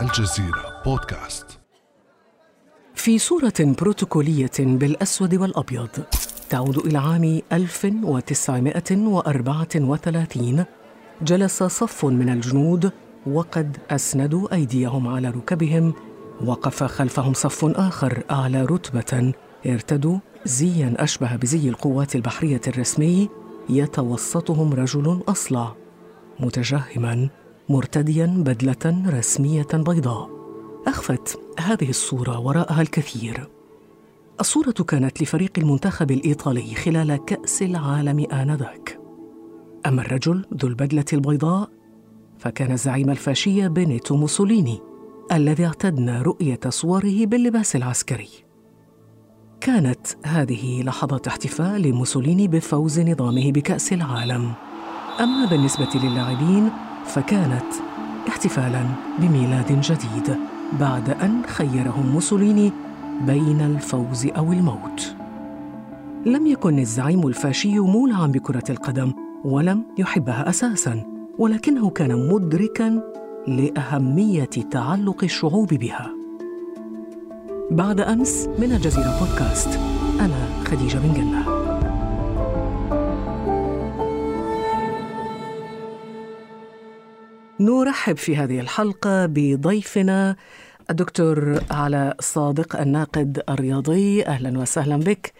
الجزيرة بودكاست. في صورة بروتوكولية بالأسود والأبيض تعود إلى عام 1934 جلس صف من الجنود وقد أسندوا أيديهم على ركبهم وقف خلفهم صف آخر أعلى رتبة. ارتدوا زيا أشبه بزي القوات البحرية الرسمي يتوسطهم رجل أصلع. متجهما مرتديا بدلة رسمية بيضاء. أخفت هذه الصورة وراءها الكثير. الصورة كانت لفريق المنتخب الإيطالي خلال كأس العالم آنذاك. أما الرجل ذو البدلة البيضاء فكان الزعيم الفاشيه بينيتو موسوليني الذي اعتدنا رؤية صوره باللباس العسكري. كانت هذه لحظات احتفال لموسوليني بفوز نظامه بكأس العالم. أما بالنسبة للاعبين فكانت احتفالا بميلاد جديد بعد أن خيرهم موسوليني بين الفوز أو الموت. لم يكن الزعيم الفاشي مولعا بكرة القدم ولم يحبها أساسا ولكنه كان مدركا لأهمية تعلق الشعوب بها. بعد أمس من الجزيره بودكاست أنا خديجة بن جنة. نرحب في هذه الحلقة بضيفنا الدكتور علاء صادق الناقد الرياضي. أهلا وسهلا بك.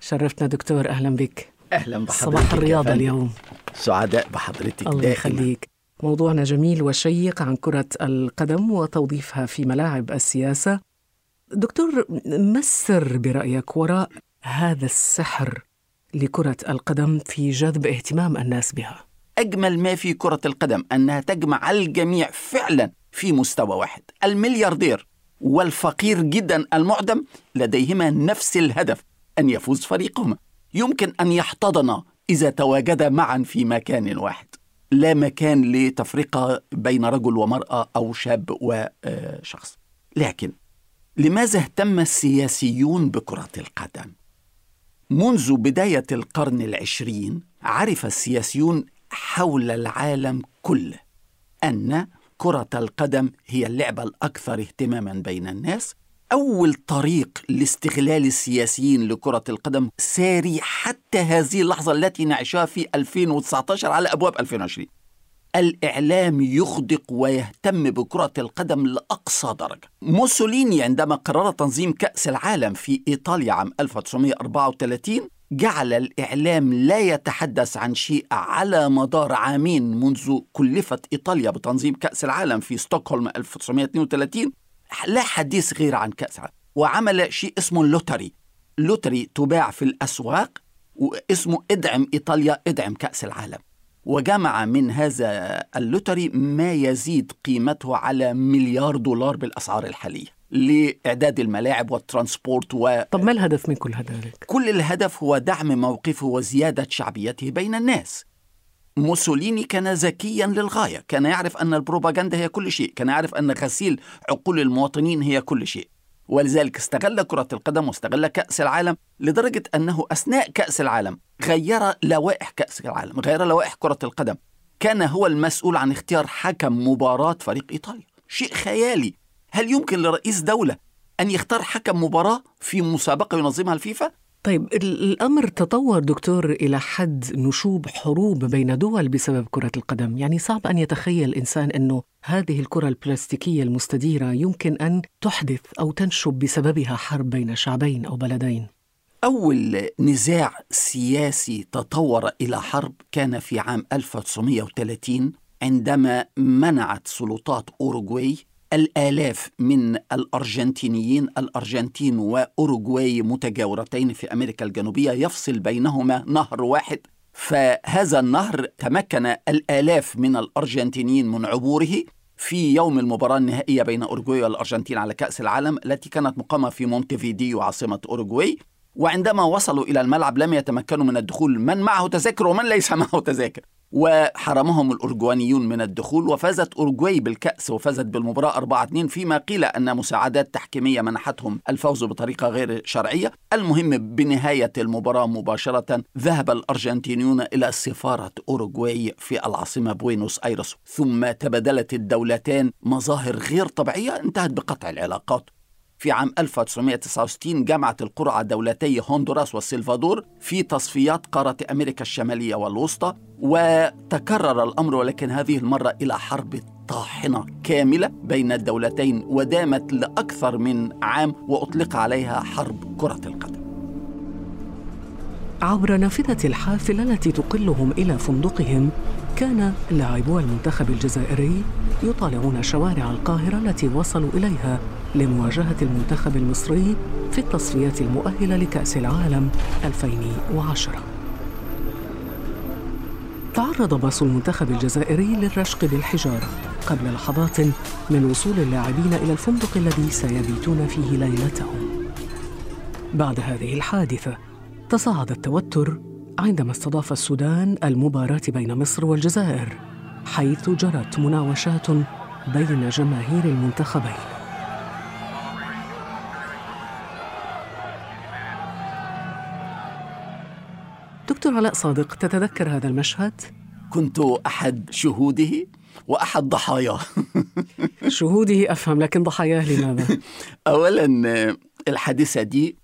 شرفتنا دكتور أهلا بك. أهلا بحضرتك صباح الرياضة اليوم. سعداء بحضرتك الله يخليك. موضوعنا جميل وشيق عن كرة القدم وتوظيفها في ملاعب السياسة. دكتور ما السر برأيك وراء هذا السحر لكرة القدم في جذب اهتمام الناس بها؟ أجمل ما في كرة القدم أنها تجمع الجميع فعلا في مستوى واحد. الملياردير والفقير جدا المعدم لديهما نفس الهدف أن يفوز فريقهما. يمكن أن يحتضنا إذا تواجدا معا في مكان واحد. لا مكان لتفرقة بين رجل ومرأة أو شاب وشخص لكن لماذا اهتم السياسيون بكرة القدم؟ منذ بداية القرن العشرين عرف السياسيون حول العالم كله أن كرة القدم هي اللعبه الأكثر اهتماما بين الناس. أول طريق لاستغلال السياسيين لكرة القدم ساري حتى هذه اللحظة التي نعيشها في 2019 على أبواب 2020 الإعلام يخدق ويهتم بكرة القدم لأقصى درجة. موسوليني عندما قرر تنظيم كأس العالم في إيطاليا عام 1934 جعل الإعلام لا يتحدث عن شيء على مدار عامين منذ كلفت إيطاليا بتنظيم كأس العالم في ستوكهولم 1932 لا حديث غير عن كأس العالم. وعمل شيء اسمه ال lottery. lottery تباع في الأسواق واسمه ادعم إيطاليا ادعم كأس العالم. وجمع من هذا ال lottery ما يزيد قيمته على مليار دولار بالأسعار الحالية. لإعداد الملاعب وال transport و طب ما الهدف من كل ذلك؟ كل الهدف هو دعم موقفه وزيادة شعبيته بين الناس. موسوليني كان ذكيا للغاية كان يعرف أن البروباغندا هي كل شيء كان يعرف أن غسيل عقول المواطنين هي كل شيء. ولذلك استغل كرة القدم واستغل كأس العالم لدرجة أنه أثناء كأس العالم غير لوائح كأس العالم غير لوائح كرة القدم. كان هو المسؤول عن اختيار حكم مباراة فريق إيطاليا. شيء خيالي. هل يمكن لرئيس دولة أن يختار حكم مباراة في مسابقة ينظمها الفيفا؟ طيب الأمر تطور دكتور إلى حد نشوب حروب بين دول بسبب كرة القدم يعني صعب أن يتخيل الإنسان أنه هذه الكرة البلاستيكية المستديرة يمكن أن تحدث أو تنشب بسببها حرب بين شعبين أو بلدين أول نزاع سياسي تطور إلى حرب كان في عام 1930 عندما منعت سلطات أوروغواي الآلاف من الأرجنتينيين الأرجنتين وأوروغواي متجاورتين في أمريكا الجنوبية يفصل بينهما نهر واحد. فهذا النهر تمكن الآلاف من الأرجنتينيين من عبوره في يوم المباراة النهائية بين أوروغواي والأرجنتين على كأس العالم التي كانت مقامة في مونتيفيديو عاصمة أوروغواي. وعندما وصلوا إلى الملعب لم يتمكنوا من الدخول. من معه تذاكر ومن ليس معه تذاكر؟ وحرمهم الأورجوانيون من الدخول وفازت أورجواي بالكأس وفازت بالمباراة 4-2 فيما قيل أن مساعدات تحكيمية منحتهم الفوز بطريقة غير شرعية. المهم بنهاية المباراة مباشرة ذهب الأرجنتينيون إلى سفارة أورجواي في العاصمة بوينوس آيرس. ثم تبادلت الدولتان مظاهر غير طبيعية انتهت بقطع العلاقات. في عام 1969 جمعت القرعة دولتي هندوراس والسلفادور في تصفيات قارة أمريكا الشمالية والوسطى وتكرر الأمر ولكن هذه المرة إلى حرب طاحنة كاملة بين الدولتين ودامت لأكثر من عام وأطلق عليها حرب كرة القدم. عبر نافذة الحافلة التي تقلهم إلى فندقهم كان لاعبو المنتخب الجزائري يطالعون شوارع القاهرة التي وصلوا إليها لمواجهة المنتخب المصري في التصفيات المؤهلة لكأس العالم 2010 تعرض باص المنتخب الجزائري للرشق بالحجارة قبل لحظات من وصول اللاعبين إلى الفندق الذي سيبيتون فيه ليلتهم. بعد هذه الحادثة تصاعد التوتر عندما استضاف السودان المباراة بين مصر والجزائر حيث جرت مناوشات بين جماهير المنتخبين دكتور علاء صادق تتذكر هذا المشهد؟ كنت أحد شهوده وأحد ضحاياه شهوده أفهم لكن ضحاياه لماذا؟ أولا الحادثة دي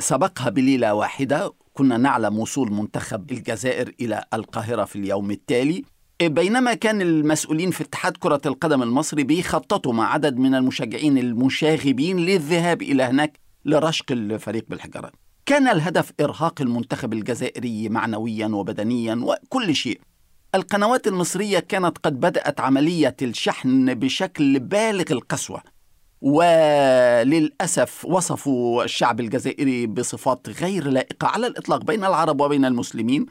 سبقها بليلة واحدة كنا نعلم وصول منتخب الجزائر إلى القاهرة في اليوم التالي. بينما كان المسؤولين في اتحاد كرة القدم المصري بيخططوا مع عدد من المشجعين المشاغبين للذهاب إلى هناك لرشق الفريق بالحجرات كان الهدف إرهاق المنتخب الجزائري معنويا وبدنيا وكل شيء. القنوات المصرية كانت قد بدأت عملية الشحن بشكل بالغ القسوة. وللأسف وصفوا الشعب الجزائري بصفات غير لائقة على الإطلاق بين العرب وبين المسلمين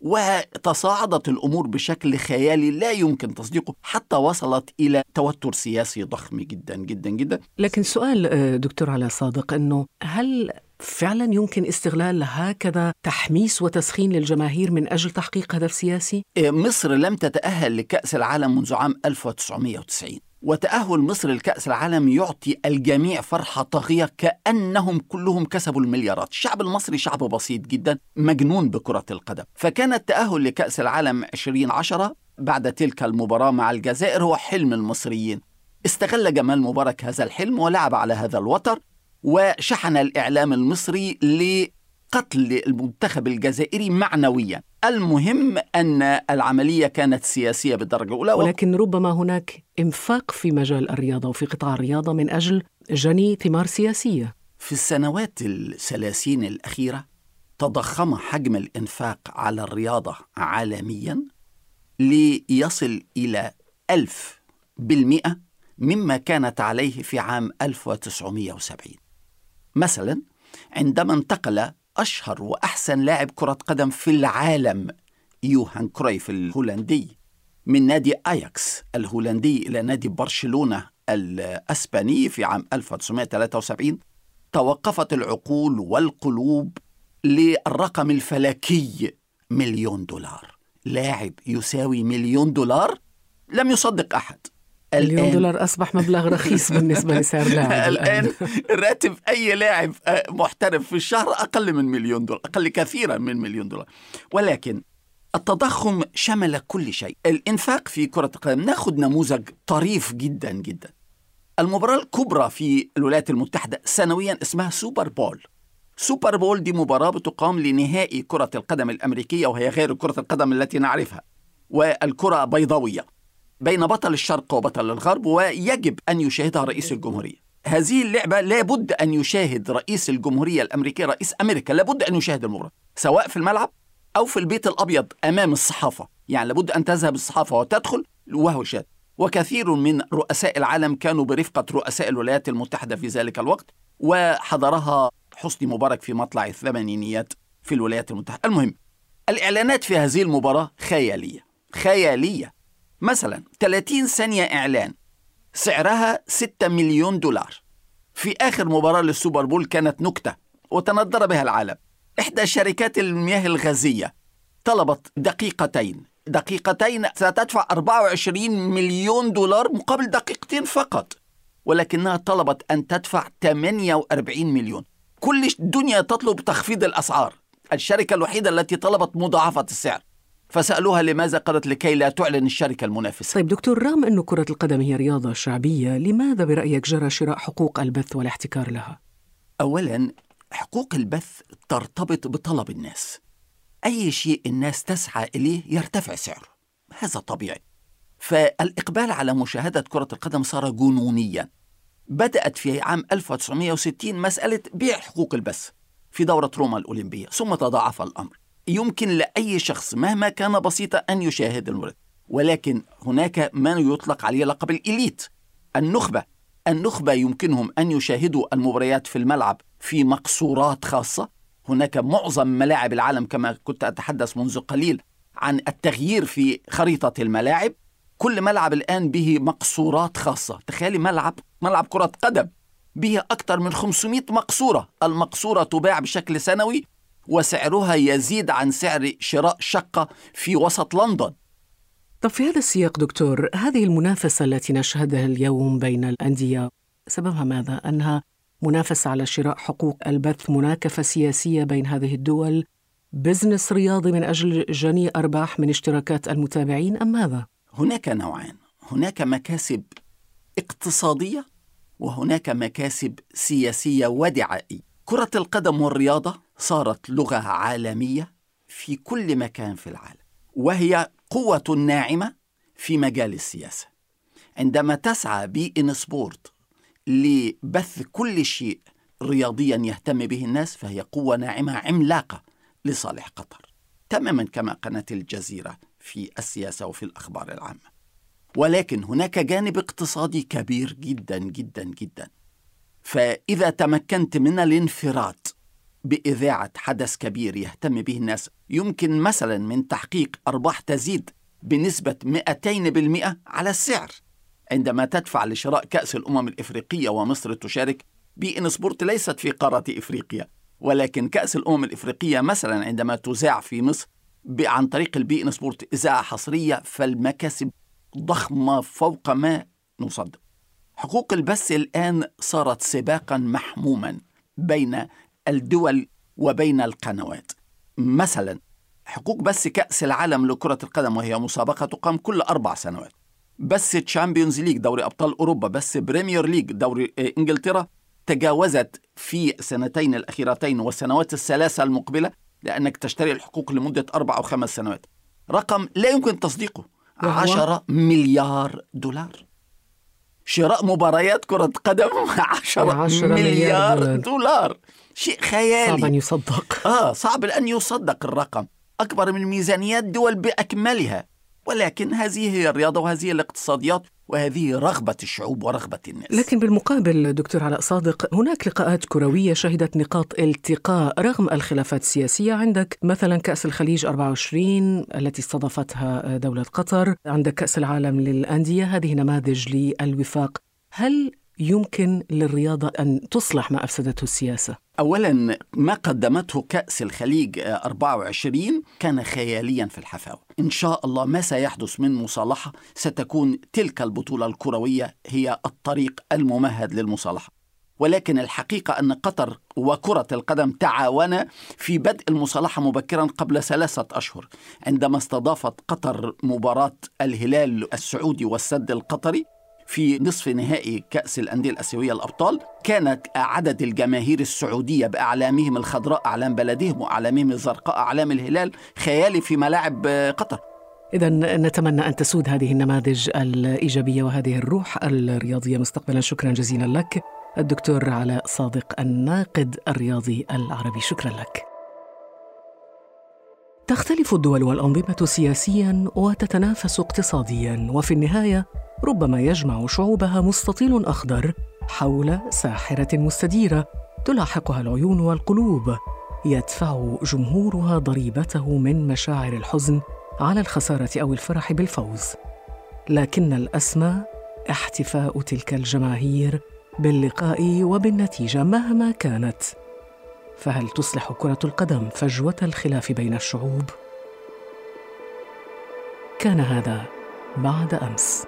وتصاعدت الأمور بشكل خيالي لا يمكن تصديقه حتى وصلت إلى توتر سياسي ضخم جدا جدا جدا لكن سؤال آه، دكتور على صادق إنه هل فعلا يمكن استغلال هكذا تحميس وتسخين للجماهير من أجل تحقيق هدف سياسي؟ إيه، مصر لم تتأهل لكأس العالم منذ عام 1990 وتأهل مصر لكأس العالم يعطي الجميع فرحة طاغية كأنهم كلهم كسبوا المليارات. الشعب المصري شعب بسيط جدا مجنون بكرة القدم. فكان التأهل لكأس العالم 2010 بعد تلك المباراة مع الجزائر هو حلم المصريين. استغل جمال مبارك هذا الحلم ولعب على هذا الوتر وشحن الإعلام المصري لقتل المنتخب الجزائري معنويا. المهم أن العملية كانت سياسية بالدرجة الأولى ولكن ربما هناك إنفاق في مجال الرياضة وفي قطاع الرياضة من أجل جني ثمار سياسية. في السنوات الثلاثين الأخيرة تضخم حجم الإنفاق على الرياضة عالميا ليصل إلى ألف بالمئة مما كانت عليه في عام 1970 مثلا عندما انتقل أشهر وأحسن لاعب كرة قدم في العالم يوهان كرويف الهولندي من نادي أياكس الهولندي إلى نادي برشلونة الأسباني في عام 1973 توقفت العقول والقلوب للرقم الفلكي مليون دولار. لاعب يساوي مليون دولار لم يصدق أحد. مليون دولار أصبح مبلغ رخيص بالنسبة لسعر لاعب الآن راتب أي لاعب آه، محترف في الشهر أقل من مليون دولار أقل كثيرا من مليون دولار. ولكن التضخم شمل كل شيء. الإنفاق في كرة القدم ناخذ نموذج طريف جدا جدا. المباراة الكبرى في الولايات المتحدة سنويا اسمها سوبر بول. سوبر بول دي مباراة بتقام لنهائي كرة القدم الأمريكية وهي غير كرة القدم التي نعرفها والكرة بيضاوية. بين بطل الشرق وبطل الغرب ويجب أن يشاهدها رئيس الجمهورية. هذه اللعبة لابد أن يشاهد رئيس الجمهورية الأمريكية رئيس أمريكا. لابد أن يشاهد المباراة سواء في الملعب أو في البيت الأبيض أمام الصحافة. يعني لابد أن تذهب الصحافة وتدخل وهو شاهد وكثير من رؤساء العالم كانوا برفقة رؤساء الولايات المتحدة في ذلك الوقت وحضرها حسني مبارك في مطلع الثمانينيات في الولايات المتحدة. المهم الإعلانات في هذه المباراة خيالية خيالية. مثلا 30 ثانية إعلان سعرها 6 مليون دولار. في آخر مباراة للسوبر بول كانت نكتة وتندر بها العالم. إحدى شركات المياه الغازية طلبت دقيقتين. دقيقتين ستدفع 24 مليون دولار مقابل دقيقتين فقط ولكنها طلبت أن تدفع 48 مليون. كل الدنيا تطلب تخفيض الأسعار. الشركة الوحيدة التي طلبت مضاعفة السعر. فسألوها لماذا قالت لكي لا تعلن الشركة المنافسة. طيب دكتور رغم أن كرة القدم هي رياضة شعبية لماذا برأيك جرى شراء حقوق البث والاحتكار لها؟ أولا حقوق البث ترتبط بطلب الناس. أي شيء الناس تسعى إليه يرتفع سعره. هذا طبيعي. فالإقبال على مشاهدة كرة القدم صار جنونيا. بدأت في عام 1960 مسألة بيع حقوق البث في دورة روما الأولمبية ثم تضاعف الأمر. يمكن لأي شخص مهما كان بسيطا أن يشاهد المباراة ولكن هناك ما يطلق عليه لقب الإليت النخبة. النخبة يمكنهم أن يشاهدوا المباريات في الملعب في مقصورات خاصة. هناك معظم ملاعب العالم كما كنت أتحدث منذ قليل عن التغيير في خريطة الملاعب. كل ملعب الآن به مقصورات خاصة. تخيلي ملعب ملعب كرة قدم به أكثر من 500 مقصورة. المقصورة تباع بشكل سنوي وسعرها يزيد عن سعر شراء شقة في وسط لندن طب في هذا السياق دكتور هذه المنافسة التي نشهدها اليوم بين الأندية سببها ماذا؟ أنها منافسة على شراء حقوق البث مناكفة سياسية بين هذه الدول بزنس رياضي من أجل جني أرباح من اشتراكات المتابعين أم ماذا؟ هناك نوعان هناك مكاسب اقتصادية وهناك مكاسب سياسية ودعائية كرة القدم والرياضة صارت لغة عالمية في كل مكان في العالم وهي قوة ناعمة في مجال السياسة. عندما تسعى beIN Sport لبث كل شيء رياضيا يهتم به الناس فهي قوة ناعمة عملاقة لصالح قطر تماما كما قناة الجزيرة في السياسة وفي الأخبار العامة. ولكن هناك جانب اقتصادي كبير جدا جدا جدا. فإذا تمكنت من الانفراد بإذاعة حدث كبير يهتم به الناس يمكن مثلا من تحقيق أرباح تزيد بنسبة 200% على السعر. عندما تدفع لشراء كأس الأمم الإفريقية ومصر تشارك beIN Sport ليست في قارة إفريقيا ولكن كأس الأمم الإفريقية مثلا عندما تذاع في مصر عن طريق ال beIN Sport إذاعة حصرية فالمكاسب ضخمة فوق ما نصدق حقوق البث الآن صارت سباقا محموما بين الدول وبين القنوات. مثلا حقوق بث كأس العالم لكرة القدم وهي مسابقة تقام كل أربع سنوات. بث Champions League دوري أبطال أوروبا بث Premier League دوري إنجلترا تجاوزت في سنتين الأخيرتين والسنوات الثلاثة المقبلة لأنك تشتري الحقوق لمدة أربع أو خمس سنوات. رقم لا يمكن تصديقه عشرة مليار دولار. شراء مباريات كرة قدم عشرة مليار, مليار دولار. دولار. شيء خيالي. صعب أن يصدق. آه صعب أن يصدق الرقم. أكبر من ميزانيات دول بأكملها. ولكن هذه هي الرياضة وهذه الاقتصاديات وهذه رغبة الشعوب ورغبة الناس. لكن بالمقابل دكتور علاء صادق هناك لقاءات كروية شهدت نقاط التقاء رغم الخلافات السياسية. عندك مثلا كأس الخليج 24 التي استضافتها دولة قطر. عندك كأس العالم للأندية هذه نماذج للوفاق. هل يمكن للرياضة أن تصلح ما أفسدته السياسة؟ أولا ما قدمته كأس الخليج 24 كان خياليا في الحفاوة. إن شاء الله ما سيحدث من مصالحة ستكون تلك البطولة الكروية هي الطريق الممهد للمصالحة. ولكن الحقيقة أن قطر وكرة القدم تعاونا في بدء المصالحة مبكرا قبل ثلاثة أشهر. عندما استضافت قطر مباراة الهلال السعودي والسد القطري في نصف نهائي كأس الأندية الآسيوية الأبطال كانت عدد الجماهير السعودية بأعلامهم الخضراء أعلام بلدهم وأعلامهم الزرقاء أعلام الهلال خيالي في ملاعب قطر. إذا نتمنى أن تسود هذه النماذج الإيجابية وهذه الروح الرياضية مستقبلا. شكرا جزيلا لك الدكتور علاء صادق الناقد الرياضي العربي. شكرا لك. تختلف الدول والأنظمة سياسيا وتتنافس اقتصاديا وفي النهاية ربما يجمع شعوبها مستطيل أخضر حول ساحرة مستديرة تلاحقها العيون والقلوب. يدفع جمهورها ضريبته من مشاعر الحزن على الخسارة أو الفرح بالفوز. لكن الاسمى احتفاء تلك الجماهير باللقاء وبالنتيجة مهما كانت. فهل تصلح كرة القدم فجوة الخلاف بين الشعوب؟ كان هذا بعد أمس